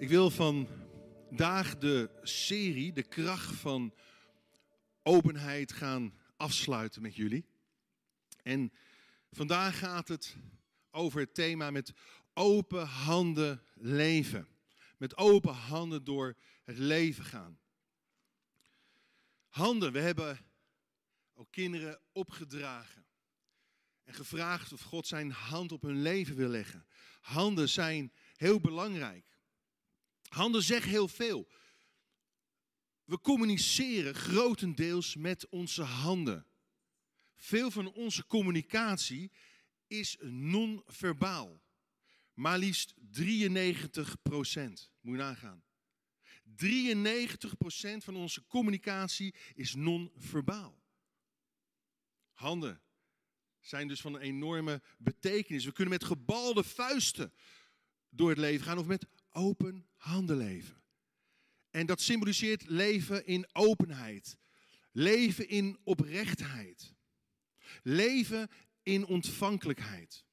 Ik wil vandaag de serie, de kracht van openheid, gaan afsluiten met jullie. En vandaag gaat het over het thema met open handen leven. Met open handen door het leven gaan. Handen, we hebben ook kinderen opgedragen. En gevraagd of God zijn hand op hun leven wil leggen. Handen zijn heel belangrijk. Handen zeggen heel veel. We communiceren grotendeels met onze handen. Veel van onze communicatie is non-verbaal. Maar liefst 93 procent. Moet je nagaan. 93 procent van onze communicatie is non-verbaal. Handen zijn dus van een enorme betekenis. We kunnen met gebalde vuisten door het leven gaan of met open handen leven. En dat symboliseert leven in openheid, leven in oprechtheid, leven in ontvankelijkheid.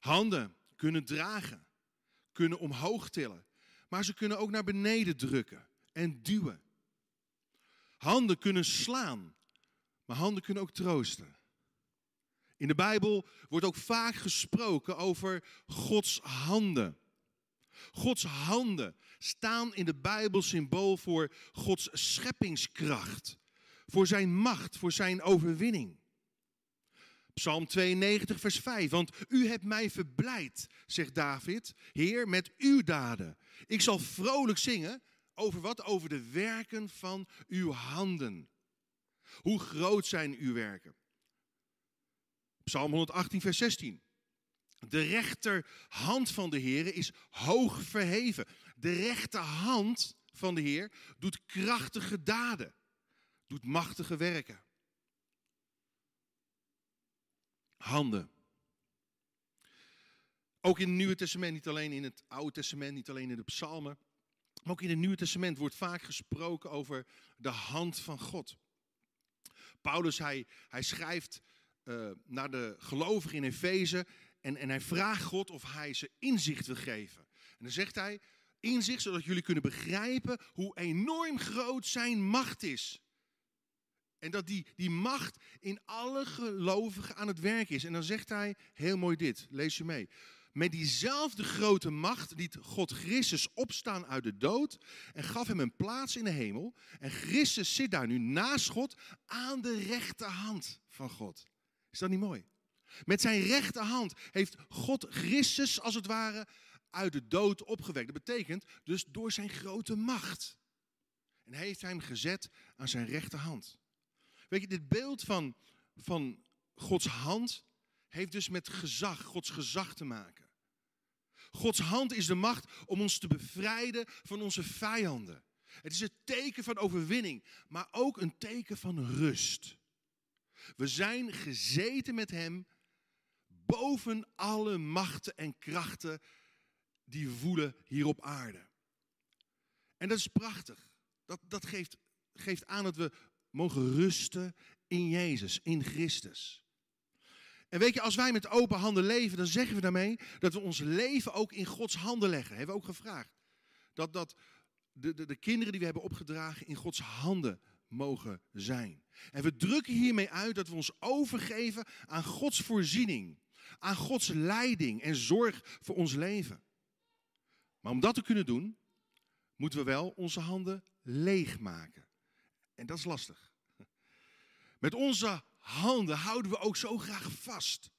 Handen kunnen dragen, kunnen omhoog tillen, maar ze kunnen ook naar beneden drukken en duwen. Handen kunnen slaan, maar handen kunnen ook troosten. In de Bijbel wordt ook vaak gesproken over Gods handen. Gods handen staan in de Bijbel symbool voor Gods scheppingskracht, voor zijn macht, voor zijn overwinning. Psalm 92, vers 5. Want u hebt mij verblijd, zegt David, Heer, met uw daden. Ik zal vrolijk zingen over wat? Over de werken van uw handen. Hoe groot zijn uw werken? Psalm 118, vers 16. De rechterhand van de Heer is hoog verheven. De rechterhand van de Heer doet krachtige daden, doet machtige werken. Handen. Ook in het Nieuwe Testament, niet alleen in het Oude Testament, niet alleen in de Psalmen, maar ook in het Nieuwe Testament wordt vaak gesproken over de hand van God. Paulus, hij, hij schrijft uh, naar de gelovigen in Efeze en, en hij vraagt God of hij ze inzicht wil geven. En dan zegt hij, inzicht zodat jullie kunnen begrijpen hoe enorm groot zijn macht is. En dat die, die macht in alle gelovigen aan het werk is. En dan zegt hij, heel mooi dit, lees je mee. Met diezelfde grote macht liet God Christus opstaan uit de dood en gaf hem een plaats in de hemel. En Christus zit daar nu naast God aan de rechterhand van God. Is dat niet mooi? Met zijn rechterhand heeft God Christus als het ware uit de dood opgewekt. Dat betekent dus door zijn grote macht. En hij heeft hem gezet aan zijn rechterhand. Weet je, dit beeld van, van Gods hand heeft dus met gezag, Gods gezag te maken. Gods hand is de macht om ons te bevrijden van onze vijanden. Het is het teken van overwinning, maar ook een teken van rust. We zijn gezeten met Hem boven alle machten en krachten die voelen hier op aarde. En dat is prachtig. Dat, dat geeft, geeft aan dat we mogen rusten in Jezus, in Christus. En weet je, als wij met open handen leven, dan zeggen we daarmee dat we ons leven ook in Gods handen leggen. Hebben we ook gevraagd. Dat, dat de, de, de kinderen die we hebben opgedragen in Gods handen mogen zijn. En we drukken hiermee uit dat we ons overgeven aan Gods voorziening, aan Gods leiding en zorg voor ons leven. Maar om dat te kunnen doen, moeten we wel onze handen leegmaken. En dat is lastig. Met onze handen houden we ook zo graag vast.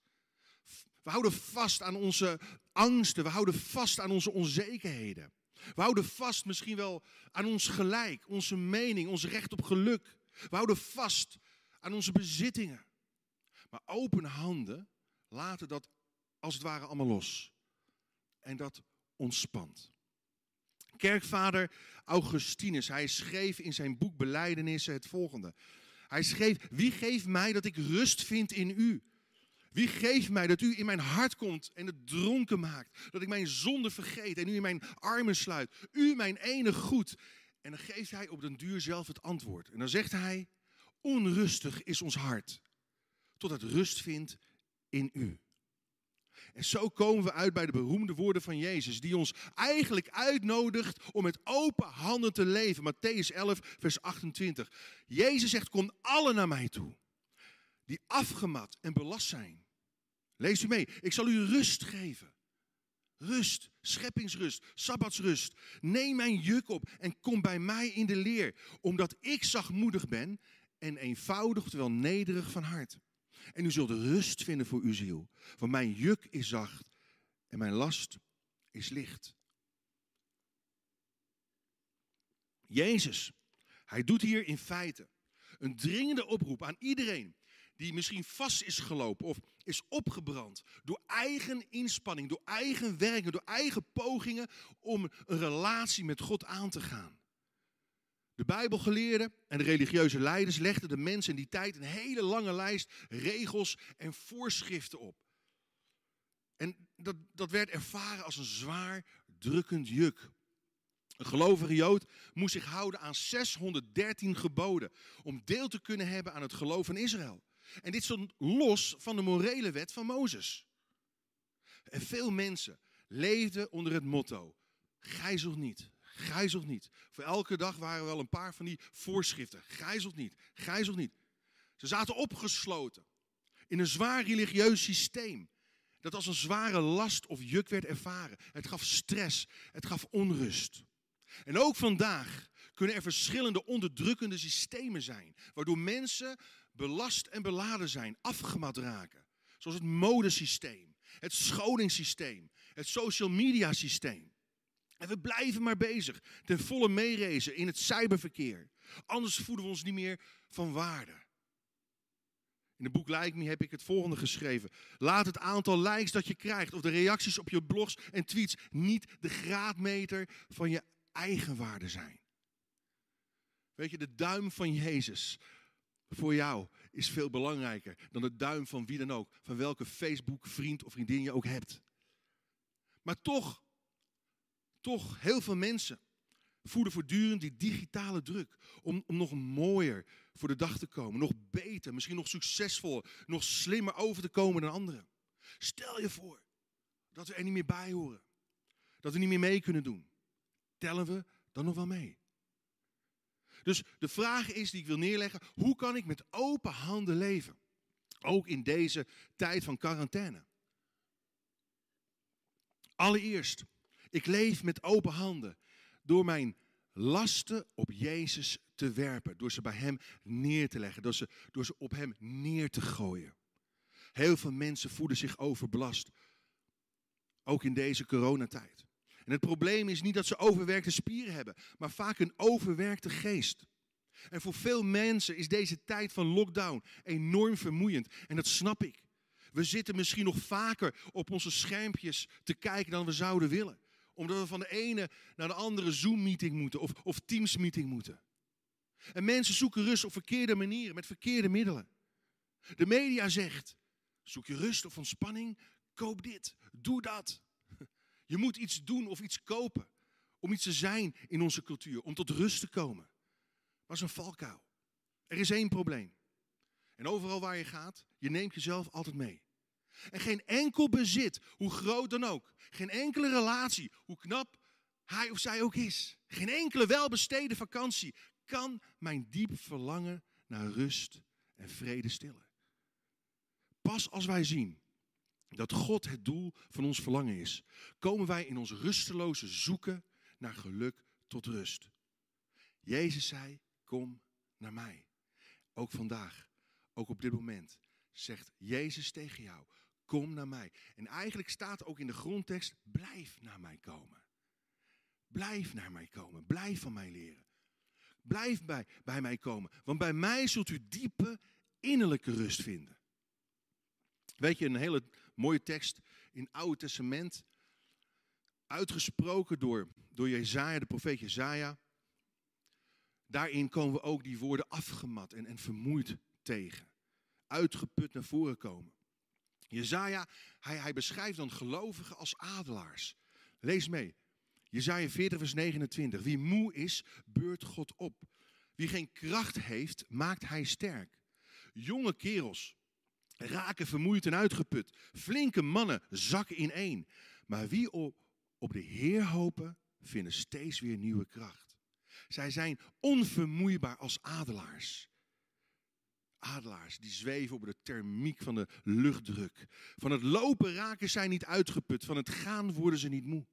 We houden vast aan onze angsten, we houden vast aan onze onzekerheden. We houden vast misschien wel aan ons gelijk, onze mening, ons recht op geluk. We houden vast aan onze bezittingen. Maar open handen laten dat als het ware allemaal los. En dat ontspant. Kerkvader Augustinus, hij schreef in zijn boek Belijdenissen het volgende. Hij schreef, wie geeft mij dat ik rust vind in u? Wie geeft mij dat u in mijn hart komt en het dronken maakt? Dat ik mijn zonde vergeet en u in mijn armen sluit. U mijn enige goed. En dan geeft hij op den duur zelf het antwoord. En dan zegt hij, onrustig is ons hart, tot het rust vindt in u. En zo komen we uit bij de beroemde woorden van Jezus, die ons eigenlijk uitnodigt om met open handen te leven. Matthäus 11, vers 28. Jezus zegt, kom alle naar mij toe, die afgemat en belast zijn. Lees u mee, ik zal u rust geven. Rust, scheppingsrust, sabbatsrust. Neem mijn juk op en kom bij mij in de leer, omdat ik zachtmoedig ben en eenvoudig, terwijl nederig van hart. En u zult rust vinden voor uw ziel. Want mijn juk is zacht en mijn last is licht. Jezus, hij doet hier in feite een dringende oproep aan iedereen die misschien vast is gelopen of is opgebrand door eigen inspanning, door eigen werken, door eigen pogingen om een relatie met God aan te gaan. De Bijbelgeleerden en de religieuze leiders legden de mensen in die tijd een hele lange lijst regels en voorschriften op. En dat, dat werd ervaren als een zwaar drukkend juk. Een gelovige Jood moest zich houden aan 613 geboden om deel te kunnen hebben aan het geloof in Israël. En dit stond los van de morele wet van Mozes. En veel mensen leefden onder het motto: gijzelt niet, gijzelt niet. Voor elke dag waren wel een paar van die voorschriften. Gijzelt niet, gijzelt niet. Ze zaten opgesloten in een zwaar religieus systeem. Dat als een zware last of juk werd ervaren. Het gaf stress, het gaf onrust. En ook vandaag kunnen er verschillende onderdrukkende systemen zijn. Waardoor mensen belast en beladen zijn, afgemat raken. Zoals het modesysteem, het scholingssysteem, het social media systeem. En we blijven maar bezig, ten volle meerezen in het cyberverkeer. Anders voelen we ons niet meer van waarde. In het boek Like Me heb ik het volgende geschreven. Laat het aantal likes dat je krijgt of de reacties op je blogs en tweets niet de graadmeter van je eigen waarde zijn. Weet je, de duim van Jezus voor jou is veel belangrijker dan de duim van wie dan ook, van welke Facebook vriend of vriendin je ook hebt. Maar toch, toch, heel veel mensen voelen voortdurend die digitale druk om, om nog mooier voor de dag te komen, nog beter, misschien nog succesvoller, nog slimmer over te komen dan anderen. Stel je voor dat we er niet meer bij horen, dat we niet meer mee kunnen doen. Tellen we dan nog wel mee? Dus de vraag is die ik wil neerleggen, hoe kan ik met open handen leven? Ook in deze tijd van quarantaine. Allereerst, ik leef met open handen door mijn lasten op Jezus te werpen, door ze bij Hem neer te leggen, door ze, door ze op Hem neer te gooien. Heel veel mensen voelen zich overbelast, ook in deze coronatijd. En het probleem is niet dat ze overwerkte spieren hebben, maar vaak een overwerkte geest. En voor veel mensen is deze tijd van lockdown enorm vermoeiend. En dat snap ik. We zitten misschien nog vaker op onze schermpjes te kijken dan we zouden willen. Omdat we van de ene naar de andere Zoom-meeting moeten of, of Teams-meeting moeten. En mensen zoeken rust op verkeerde manieren, met verkeerde middelen. De media zegt, zoek je rust of ontspanning, koop dit, doe dat. Je moet iets doen of iets kopen om iets te zijn in onze cultuur, om tot rust te komen. Maar een valkuil. Er is één probleem. En overal waar je gaat, je neemt jezelf altijd mee. En geen enkel bezit, hoe groot dan ook, geen enkele relatie, hoe knap hij of zij ook is, geen enkele welbesteden vakantie kan mijn diep verlangen naar rust en vrede stillen. Pas als wij zien dat God het doel van ons verlangen is, komen wij in ons rusteloze zoeken naar geluk tot rust. Jezus zei, kom naar mij. Ook vandaag, ook op dit moment, zegt Jezus tegen jou, kom naar mij. En eigenlijk staat ook in de grondtekst, blijf naar mij komen. Blijf naar mij komen, blijf van mij leren. Blijf bij, bij mij komen, want bij mij zult u diepe innerlijke rust vinden. Weet je, een hele mooie tekst in het Oude Testament. Uitgesproken door, door Jezaja, de profeet Jezaja. Daarin komen we ook die woorden afgemat en, en vermoeid tegen. Uitgeput naar voren komen. Jezaja, hij, beschrijft dan gelovigen als adelaars. Lees mee. Jezaja 40 vers 29. Wie moe is, beurt God op. Wie geen kracht heeft, maakt hij sterk. Jonge kerels raken vermoeid en uitgeput. Flinke mannen zakken ineen. Maar wie op de Heer hopen, vinden steeds weer nieuwe kracht. Zij zijn onvermoeibaar als adelaars. Adelaars die zweven op de thermiek van de luchtdruk. Van het lopen raken zij niet uitgeput, van het gaan worden ze niet moe.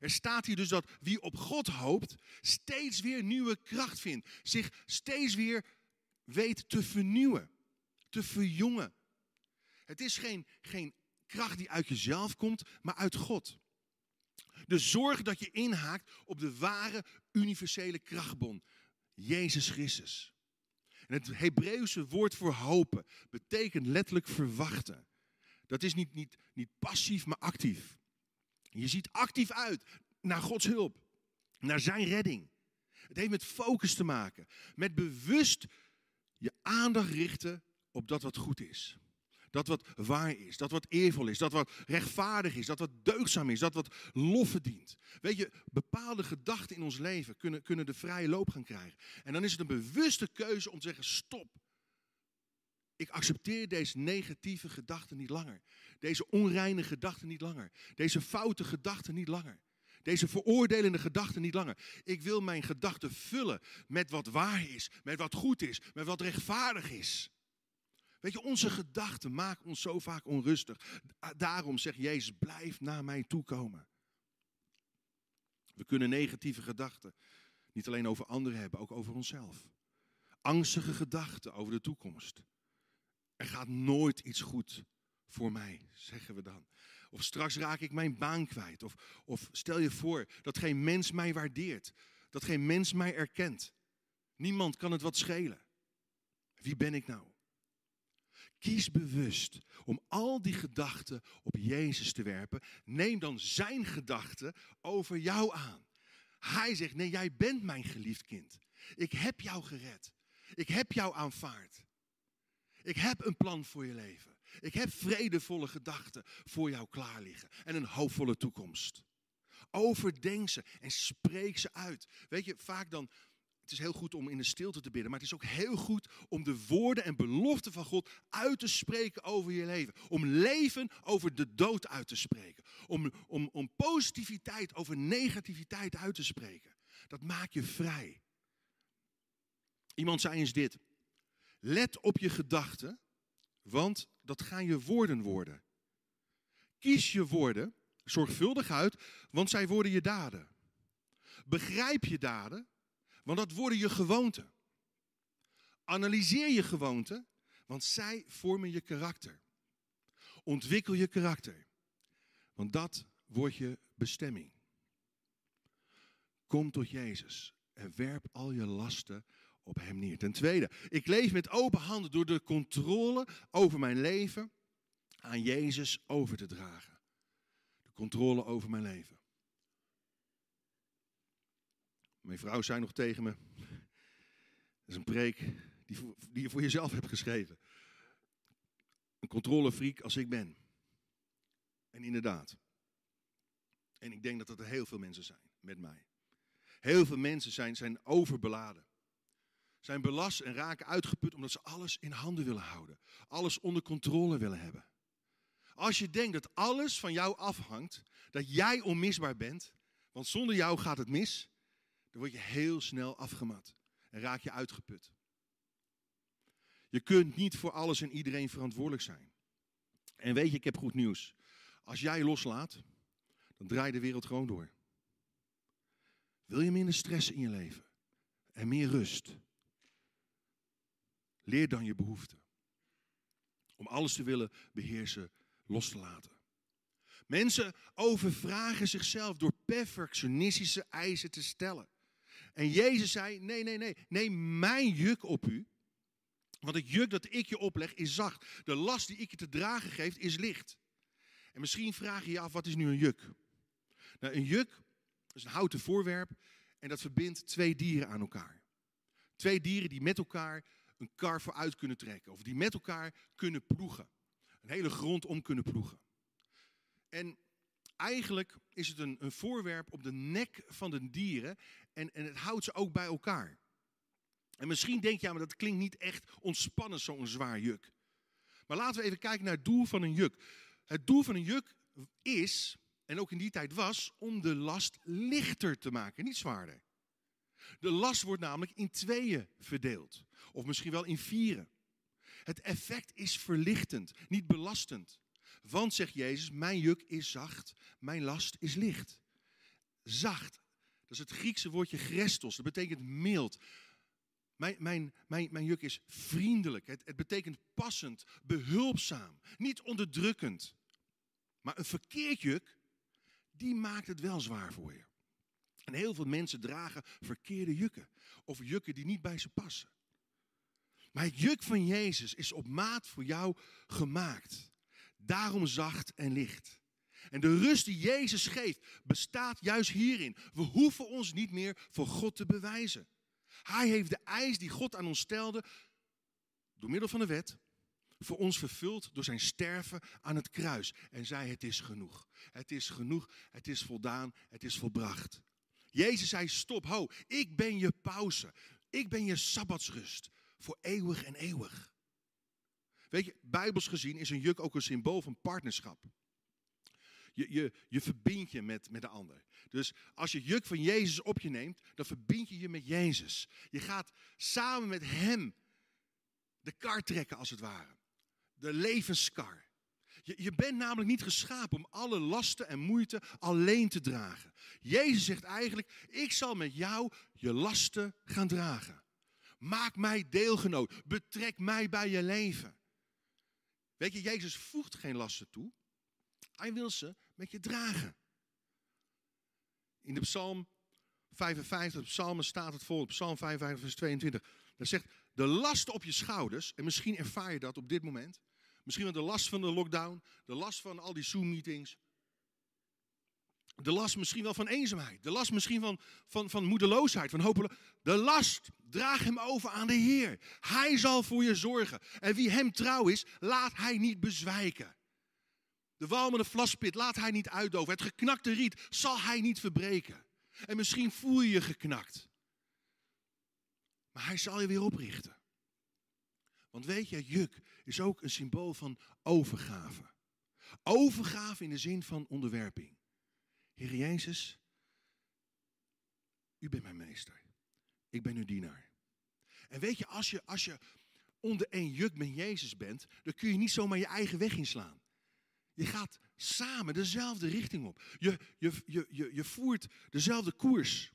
Er staat hier dus dat wie op God hoopt, steeds weer nieuwe kracht vindt. Zich steeds weer weet te vernieuwen, te verjongen. Het is geen, geen kracht die uit jezelf komt, maar uit God. Dus zorg dat je inhaakt op de ware universele krachtbron, Jezus Christus. Het Hebreeuwse woord voor hopen betekent letterlijk verwachten. Dat is niet, niet, niet passief, maar actief. Je ziet actief uit naar Gods hulp, naar zijn redding. Het heeft met focus te maken, met bewust je aandacht richten op dat wat goed is. Dat wat waar is, dat wat eervol is, dat wat rechtvaardig is, dat wat deugzaam is, dat wat lof verdient. Weet je, bepaalde gedachten in ons leven kunnen, kunnen de vrije loop gaan krijgen. En dan is het een bewuste keuze om te zeggen, stop. Ik accepteer deze negatieve gedachten niet langer. Deze onreine gedachten niet langer. Deze foute gedachten niet langer. Deze veroordelende gedachten niet langer. Ik wil mijn gedachten vullen met wat waar is, met wat goed is, met wat rechtvaardig is. Weet je, onze gedachten maken ons zo vaak onrustig. Daarom zegt Jezus, blijf naar mij toekomen. We kunnen negatieve gedachten niet alleen over anderen hebben, ook over onszelf. Angstige gedachten over de toekomst. Er gaat nooit iets goed voor mij, zeggen we dan. Of straks raak ik mijn baan kwijt. Of, of stel je voor dat geen mens mij waardeert. Dat geen mens mij erkent. Niemand kan het wat schelen. Wie ben ik nou? Kies bewust om al die gedachten op Jezus te werpen. Neem dan zijn gedachten over jou aan. Hij zegt: Nee, jij bent mijn geliefd kind. Ik heb jou gered. Ik heb jou aanvaard. Ik heb een plan voor je leven. Ik heb vredevolle gedachten voor jou klaar liggen en een hoopvolle toekomst. Overdenk ze en spreek ze uit. Weet je, vaak dan, het is heel goed om in de stilte te bidden, maar het is ook heel goed om de woorden en beloften van God uit te spreken over je leven. Om leven over de dood uit te spreken. Om, om, om positiviteit over negativiteit uit te spreken. Dat maakt je vrij. Iemand zei eens dit. Let op je gedachten, want dat gaan je woorden worden. Kies je woorden zorgvuldig uit, want zij worden je daden. Begrijp je daden, want dat worden je gewoonten. Analyseer je gewoonten, want zij vormen je karakter. Ontwikkel je karakter, want dat wordt je bestemming. Kom tot Jezus en werp al je lasten op Hem neer. Ten tweede, ik leef met open handen door de controle over mijn leven aan Jezus over te dragen. De controle over mijn leven. Mijn vrouw zei nog tegen me, dat is een preek die, die je voor jezelf hebt geschreven. Een controlefreak als ik ben. En inderdaad. En ik denk dat er heel veel mensen zijn met mij. Heel veel mensen zijn, zijn overbeladen. Zijn belast en raken uitgeput omdat ze alles in handen willen houden. Alles onder controle willen hebben. Als je denkt dat alles van jou afhangt, dat jij onmisbaar bent, want zonder jou gaat het mis, dan word je heel snel afgemat en raak je uitgeput. Je kunt niet voor alles en iedereen verantwoordelijk zijn. En weet je, ik heb goed nieuws. Als jij loslaat, dan draait de wereld gewoon door. Wil je minder stress in je leven en meer rust? Leer dan je behoeften. Om alles te willen beheersen, los te laten. Mensen overvragen zichzelf door perfectionistische eisen te stellen. En Jezus zei: Nee, nee, nee, neem mijn juk op u. Want het juk dat ik je opleg is zacht. De last die ik je te dragen geef is licht. En misschien vraag je je af: wat is nu een juk? Nou, een juk is een houten voorwerp en dat verbindt twee dieren aan elkaar. Twee dieren die met elkaar een kar vooruit kunnen trekken. Of die met elkaar kunnen ploegen. Een hele grond om kunnen ploegen. En eigenlijk is het een, een voorwerp op de nek van de dieren. En, en het houdt ze ook bij elkaar. En misschien denk je, ja, maar dat klinkt niet echt ontspannen, zo'n zwaar juk. Maar laten we even kijken naar het doel van een juk. Het doel van een juk is, en ook in die tijd was, om de last lichter te maken, niet zwaarder. De last wordt namelijk in tweeën verdeeld, of misschien wel in vieren. Het effect is verlichtend, niet belastend. Want, zegt Jezus, mijn juk is zacht, mijn last is licht. Zacht, dat is het Griekse woordje grestos, dat betekent mild. Mijn, mijn, mijn, mijn juk is vriendelijk, het, het betekent passend, behulpzaam, niet onderdrukkend. Maar een verkeerd juk, die maakt het wel zwaar voor je. En heel veel mensen dragen verkeerde jukken. Of jukken die niet bij ze passen. Maar het juk van Jezus is op maat voor jou gemaakt. Daarom zacht en licht. En de rust die Jezus geeft bestaat juist hierin. We hoeven ons niet meer voor God te bewijzen. Hij heeft de eis die God aan ons stelde, door middel van de wet, voor ons vervuld door zijn sterven aan het kruis. En zei: Het is genoeg. Het is genoeg. Het is voldaan. Het is volbracht. Jezus zei: Stop, ho. Ik ben je pauze. Ik ben je sabbatsrust. Voor eeuwig en eeuwig. Weet je, bijbels gezien is een juk ook een symbool van partnerschap. Je, je, je verbindt je met, met de ander. Dus als je juk van Jezus op je neemt, dan verbind je je met Jezus. Je gaat samen met Hem de kar trekken, als het ware. De levenskar. Je, je bent namelijk niet geschapen om alle lasten en moeite alleen te dragen. Jezus zegt eigenlijk, ik zal met jou je lasten gaan dragen. Maak mij deelgenoot. Betrek mij bij je leven. Weet je, Jezus voegt geen lasten toe. Hij wil ze met je dragen. In de Psalm 55, de Psalmen staat het vol, Psalm 55, vers 22. Daar zegt, de last op je schouders, en misschien ervaar je dat op dit moment. Misschien wel de last van de lockdown, de last van al die Zoom-meetings. De last misschien wel van eenzaamheid. De last misschien van, van, van moedeloosheid, van hopeloosheid. De last, draag hem over aan de Heer. Hij zal voor je zorgen. En wie hem trouw is, laat hij niet bezwijken. De walmende vlaspit laat hij niet uitdoven. Het geknakte riet zal hij niet verbreken. En misschien voel je je geknakt. Maar hij zal je weer oprichten. Want weet je, juk is ook een symbool van overgave. Overgave in de zin van onderwerping. Heer Jezus, u bent mijn meester. Ik ben uw dienaar. En weet je, als je, als je onder één juk met Jezus bent, dan kun je niet zomaar je eigen weg inslaan. Je gaat samen dezelfde richting op. Je, je, je, je, je voert dezelfde koers.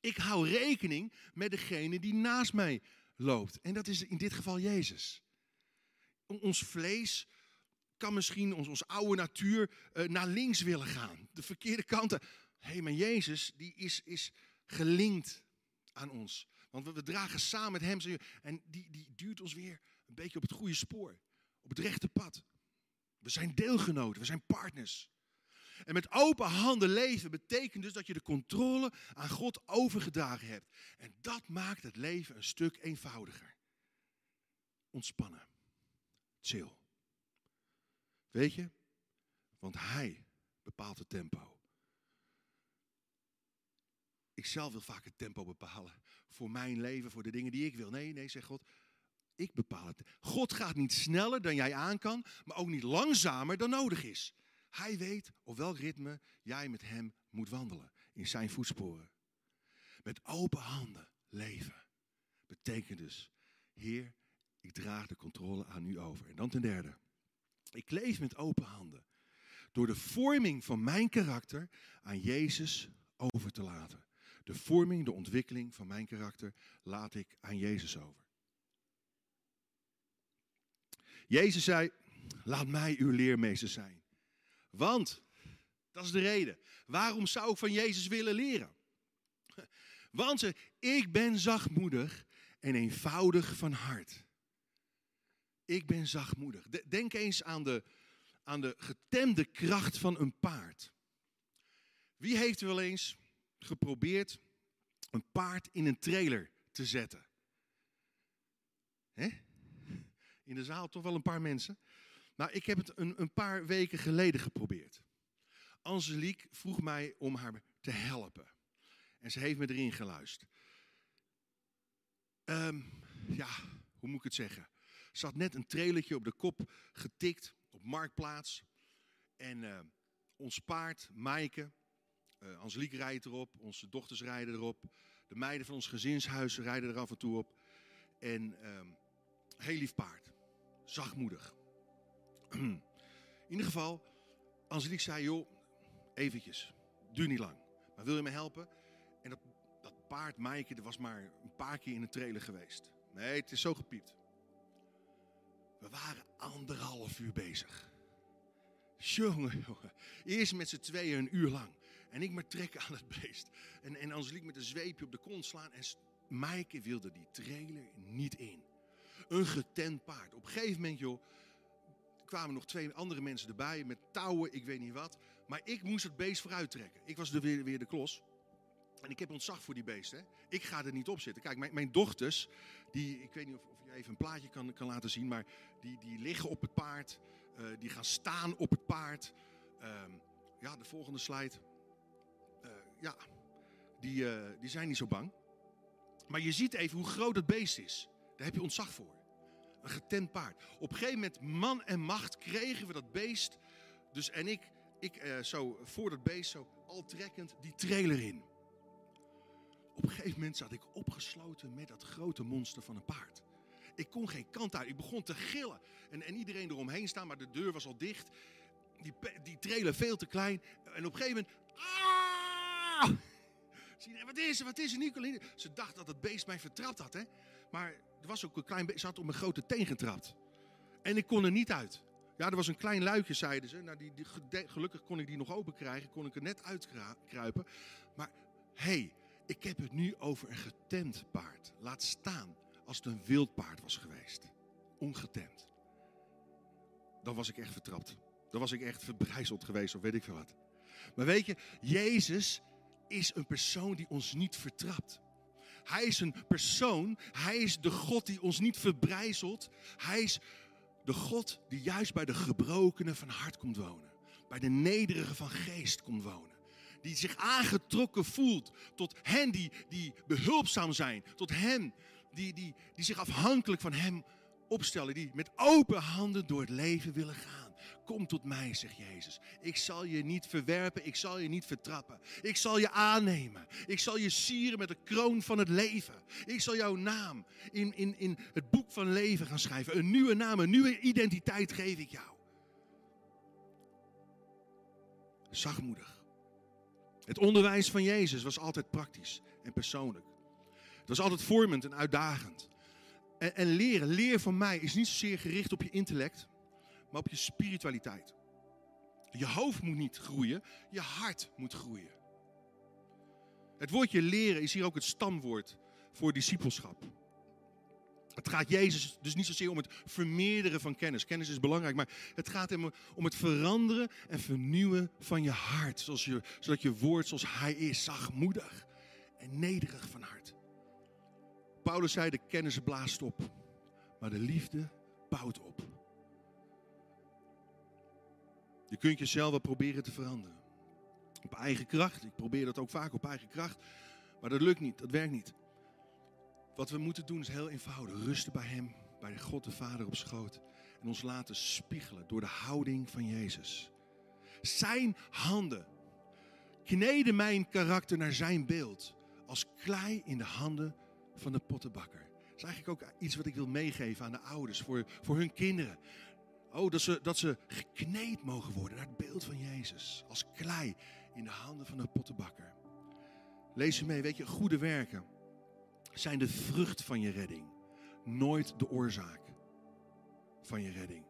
Ik hou rekening met degene die naast mij loopt. En dat is in dit geval Jezus. Ons vlees kan misschien, ons, onze oude natuur, uh, naar links willen gaan. De verkeerde kanten. Hé, hey, maar Jezus, die is, is gelinkt aan ons. Want we, we dragen samen met hem. En die, die duurt ons weer een beetje op het goede spoor. Op het rechte pad. We zijn deelgenoten, we zijn partners. En met open handen leven betekent dus dat je de controle aan God overgedragen hebt. En dat maakt het leven een stuk eenvoudiger. Ontspannen. Chill. Weet je? Want Hij bepaalt het tempo. Ik zelf wil vaak het tempo bepalen. Voor mijn leven, voor de dingen die ik wil. Nee, nee, zegt God. Ik bepaal het. God gaat niet sneller dan jij aan kan, maar ook niet langzamer dan nodig is. Hij weet op welk ritme jij met hem moet wandelen. In zijn voetsporen. Met open handen leven. Betekent dus, Heer, ik draag de controle aan u over. En dan ten derde. Ik leef met open handen. Door de vorming van mijn karakter aan Jezus over te laten. De vorming, de ontwikkeling van mijn karakter laat ik aan Jezus over. Jezus zei, laat mij uw leermeester zijn. Want, dat is de reden. Waarom zou ik van Jezus willen leren? Want ik ben zachtmoedig en eenvoudig van hart. Ik ben zachtmoedig. Denk eens aan de, aan de getemde kracht van een paard. Wie heeft wel eens geprobeerd een paard in een trailer te zetten? Hè? In de zaal toch wel een paar mensen. Nou, ik heb het een, een paar weken geleden geprobeerd. Angelique vroeg mij om haar te helpen. En ze heeft me erin geluisterd. Um, ja, hoe moet ik het zeggen? Had net een trailertje op de kop getikt op Marktplaats. En uh, ons paard, Maaike, uh, Angelique rijdt erop, onze dochters rijden erop. De meiden van ons gezinshuis rijden er af en toe op. En uh, heel lief paard. Zachtmoedig. In ieder geval, Angelique zei, joh, eventjes, duur niet lang. Maar wil je me helpen? En dat, dat paard, Maaike, was maar een paar keer in een trailer geweest. Nee, het is zo gepiept. We waren anderhalf uur bezig. Jongen, jongen. Eerst met z'n tweeën een uur lang. En ik maar trekken aan het beest. En, en Angelique met een zweepje op de kont slaan. En Maaike wilde die trailer niet in. Een getent paard. Op een gegeven moment, joh, kwamen nog twee andere mensen erbij met touwen, ik weet niet wat. Maar ik moest het beest vooruit trekken. Ik was er weer, weer de klos. En ik heb ontzag voor die beesten. Ik ga er niet op zitten. Kijk, mijn, mijn dochters, die, ik weet niet of, of je even een plaatje kan, kan laten zien, maar die, die liggen op het paard. Uh, die gaan staan op het paard. Uh, ja, de volgende slide. Uh, ja, die, uh, die zijn niet zo bang. Maar je ziet even hoe groot het beest is. Daar heb je ontzag voor. Een getent paard. Op een gegeven moment, man en macht, kregen we dat beest. Dus en ik, ik zo voor dat beest, zo al trekkend, die trailer in. Op een gegeven moment zat ik opgesloten met dat grote monster van een paard. Ik kon geen kant uit. Ik begon te gillen. En, en iedereen eromheen staan, maar de deur was al dicht. Die, die trailer veel te klein. En op een gegeven moment. Ah! Wat is er? Wat is er, Nicoline? Ze dacht dat het beest mij vertrapt had, hè? Maar er was ook een klein beest. Ze had op mijn grote teen getrapt. En ik kon er niet uit. Ja, er was een klein luikje, zeiden ze. Nou, die, die, gelukkig kon ik die nog open krijgen. Kon ik er net uitkruipen. Maar hey, ik heb het nu over een getemd paard. Laat staan als het een wild paard was geweest. Ongetemd. Dan was ik echt vertrapt. Dan was ik echt verbrijzeld geweest of weet ik veel wat. Maar weet je, Jezus is een persoon die ons niet vertrapt. Hij is een persoon, hij is de God die ons niet verbrijzelt. Hij is de God die juist bij de gebrokenen van hart komt wonen. Bij de nederigen van geest komt wonen. Die zich aangetrokken voelt tot hen die, die behulpzaam zijn. Tot hen die, die, die zich afhankelijk van hem opstellen. Die met open handen door het leven willen gaan. Kom tot mij, zegt Jezus. Ik zal je niet verwerpen, ik zal je niet vertrappen. Ik zal je aannemen. Ik zal je sieren met de kroon van het leven. Ik zal jouw naam in, in, in het boek van leven gaan schrijven. Een nieuwe naam, een nieuwe identiteit geef ik jou. Zachtmoedig. Het onderwijs van Jezus was altijd praktisch en persoonlijk. Het was altijd vormend en uitdagend. En, en leren, leer van mij is niet zozeer gericht op je intellect maar op je spiritualiteit. Je hoofd moet niet groeien, je hart moet groeien. Het woordje leren is hier ook het stamwoord voor discipelschap. Het gaat Jezus dus niet zozeer om het vermeerderen van kennis. Kennis is belangrijk, maar het gaat hem om het veranderen en vernieuwen van je hart. Zoals je, zodat je woord zoals hij is, zachtmoedig en nederig van hart. Paulus zei, de kennis blaast op, maar de liefde bouwt op. Je kunt jezelf wel proberen te veranderen. Op eigen kracht. Ik probeer dat ook vaak op eigen kracht. Maar dat lukt niet, dat werkt niet. Wat we moeten doen is heel eenvoudig. Rusten bij Hem, bij God de Vader op schoot. En ons laten spiegelen door de houding van Jezus. Zijn handen kneden mijn karakter naar zijn beeld. Als klei in de handen van de pottenbakker. Dat is eigenlijk ook iets wat ik wil meegeven aan de ouders voor, voor hun kinderen. Oh, dat ze, dat ze gekneed mogen worden naar het beeld van Jezus. Als klei in de handen van de pottenbakker. Lees je mee, weet je, goede werken zijn de vrucht van je redding. Nooit de oorzaak van je redding.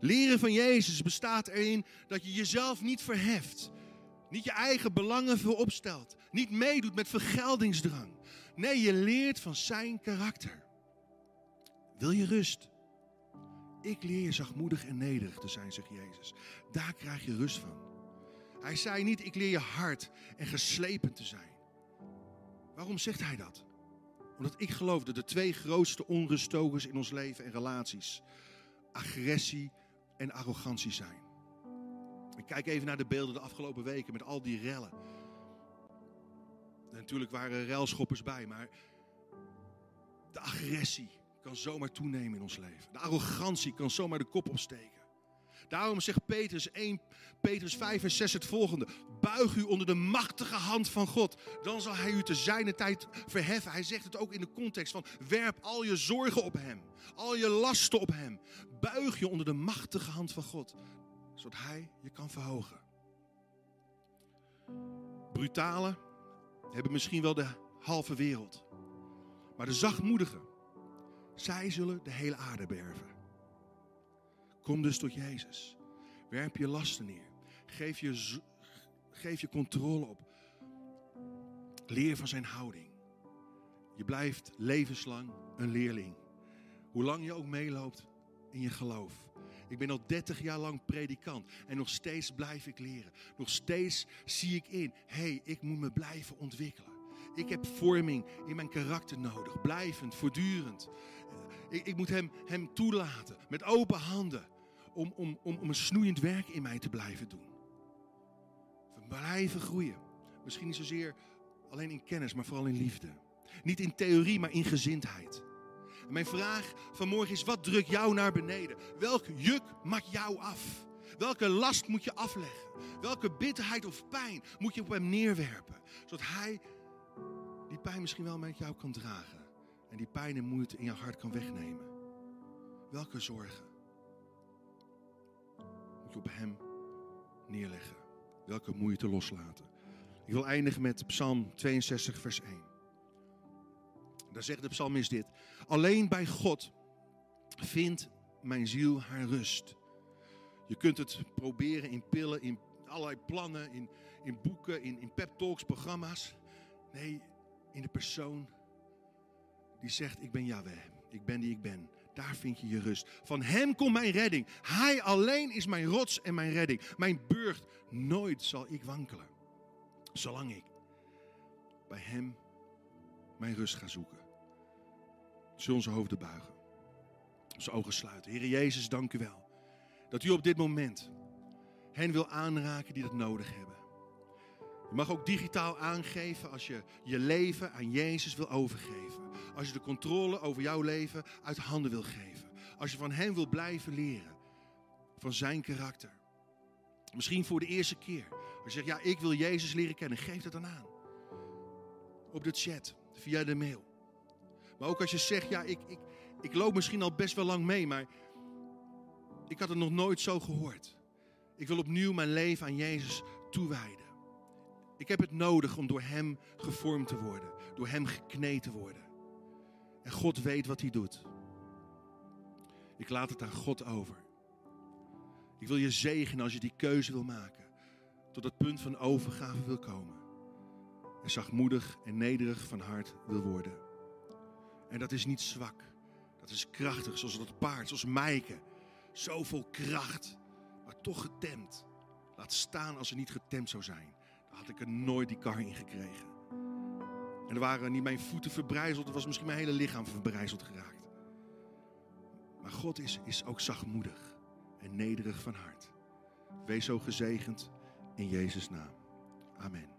Leren van Jezus bestaat erin dat je jezelf niet verheft. Niet je eigen belangen vooropstelt. Niet meedoet met vergeldingsdrang. Nee, je leert van zijn karakter. Wil je rust? Ik leer je zachtmoedig en nederig te zijn, zegt Jezus. Daar krijg je rust van. Hij zei niet, ik leer je hard en geslepen te zijn. Waarom zegt hij dat? Omdat ik geloof dat de twee grootste onruststokers in ons leven en relaties agressie en arrogantie zijn. Ik kijk even naar de beelden de afgelopen weken met al die rellen. En natuurlijk waren er relschoppers bij, maar de agressie kan zomaar toenemen in ons leven. De arrogantie kan zomaar de kop opsteken. Daarom zegt Petrus 1, Petrus 5 en 6 het volgende. Buig u onder de machtige hand van God. Dan zal hij u te zijne tijd verheffen. Hij zegt het ook in de context van werp al je zorgen op hem. Al je lasten op hem. Buig je onder de machtige hand van God. Zodat hij je kan verhogen. Brutale hebben misschien wel de halve wereld. Maar de zachtmoedigen, zij zullen de hele aarde beërven. Kom dus tot Jezus. Werp je lasten neer. Geef je, geef je controle op. Leer van zijn houding. Je blijft levenslang een leerling. Hoe lang je ook meeloopt in je geloof. Ik ben al 30 jaar lang predikant en nog steeds blijf ik leren. Nog steeds zie ik in, hé, hey, ik moet me blijven ontwikkelen. Ik heb vorming in mijn karakter nodig, blijvend, voortdurend. Ik, ik moet hem, hem toelaten met open handen om, om, om, om een snoeiend werk in mij te blijven doen. We blijven groeien. Misschien niet zozeer alleen in kennis, maar vooral in liefde. Niet in theorie, maar in gezindheid. En mijn vraag vanmorgen is: wat drukt jou naar beneden? Welk juk maakt jou af? Welke last moet je afleggen? Welke bitterheid of pijn moet je op hem neerwerpen? Zodat hij die pijn misschien wel met jou kan dragen. En die pijn en moeite in je hart kan wegnemen. Welke zorgen? Op Hem neerleggen. Welke moeite loslaten. Ik wil eindigen met Psalm 62, vers 1. Daar zegt de psalmist dit. Alleen bij God vindt mijn ziel haar rust. Je kunt het proberen in pillen, in allerlei plannen, in, in boeken, in, in pep talks, programma's. Nee, in de persoon die zegt, ik ben Yahweh. Ik ben die ik ben. Daar vind je je rust. Van Hem komt mijn redding. Hij alleen is mijn rots en mijn redding. Mijn burcht. Nooit zal ik wankelen. Zolang ik bij Hem mijn rust ga zoeken. Zullen onze hoofden buigen. Onze ogen sluiten. Heer Jezus, dank u wel. Dat u op dit moment hen wil aanraken die dat nodig hebben. Je mag ook digitaal aangeven als je je leven aan Jezus wil overgeven. Als je de controle over jouw leven uit handen wil geven. Als je van Hem wil blijven leren. Van Zijn karakter. Misschien voor de eerste keer. Als je zegt, ja, ik wil Jezus leren kennen. Geef dat dan aan. Op de chat, via de mail. Maar ook als je zegt, ja, ik, ik, ik loop misschien al best wel lang mee, maar ik had het nog nooit zo gehoord. Ik wil opnieuw mijn leven aan Jezus toewijden. Ik heb het nodig om door Hem gevormd te worden, door Hem gekneed te worden. En God weet wat Hij doet. Ik laat het aan God over. Ik wil je zegenen als je die keuze wil maken, tot dat punt van overgave wil komen. En zachtmoedig en nederig van hart wil worden. En dat is niet zwak, dat is krachtig, zoals dat paard, zoals Mijke. Zoveel kracht, maar toch getemd. Laat staan als ze niet getemd zou zijn had ik er nooit die kar in gekregen. En er waren niet mijn voeten verbrijzeld, het was misschien mijn hele lichaam verbrijzeld geraakt. Maar God is, is ook zachtmoedig en nederig van hart. Wees zo gezegend in Jezus' naam. Amen.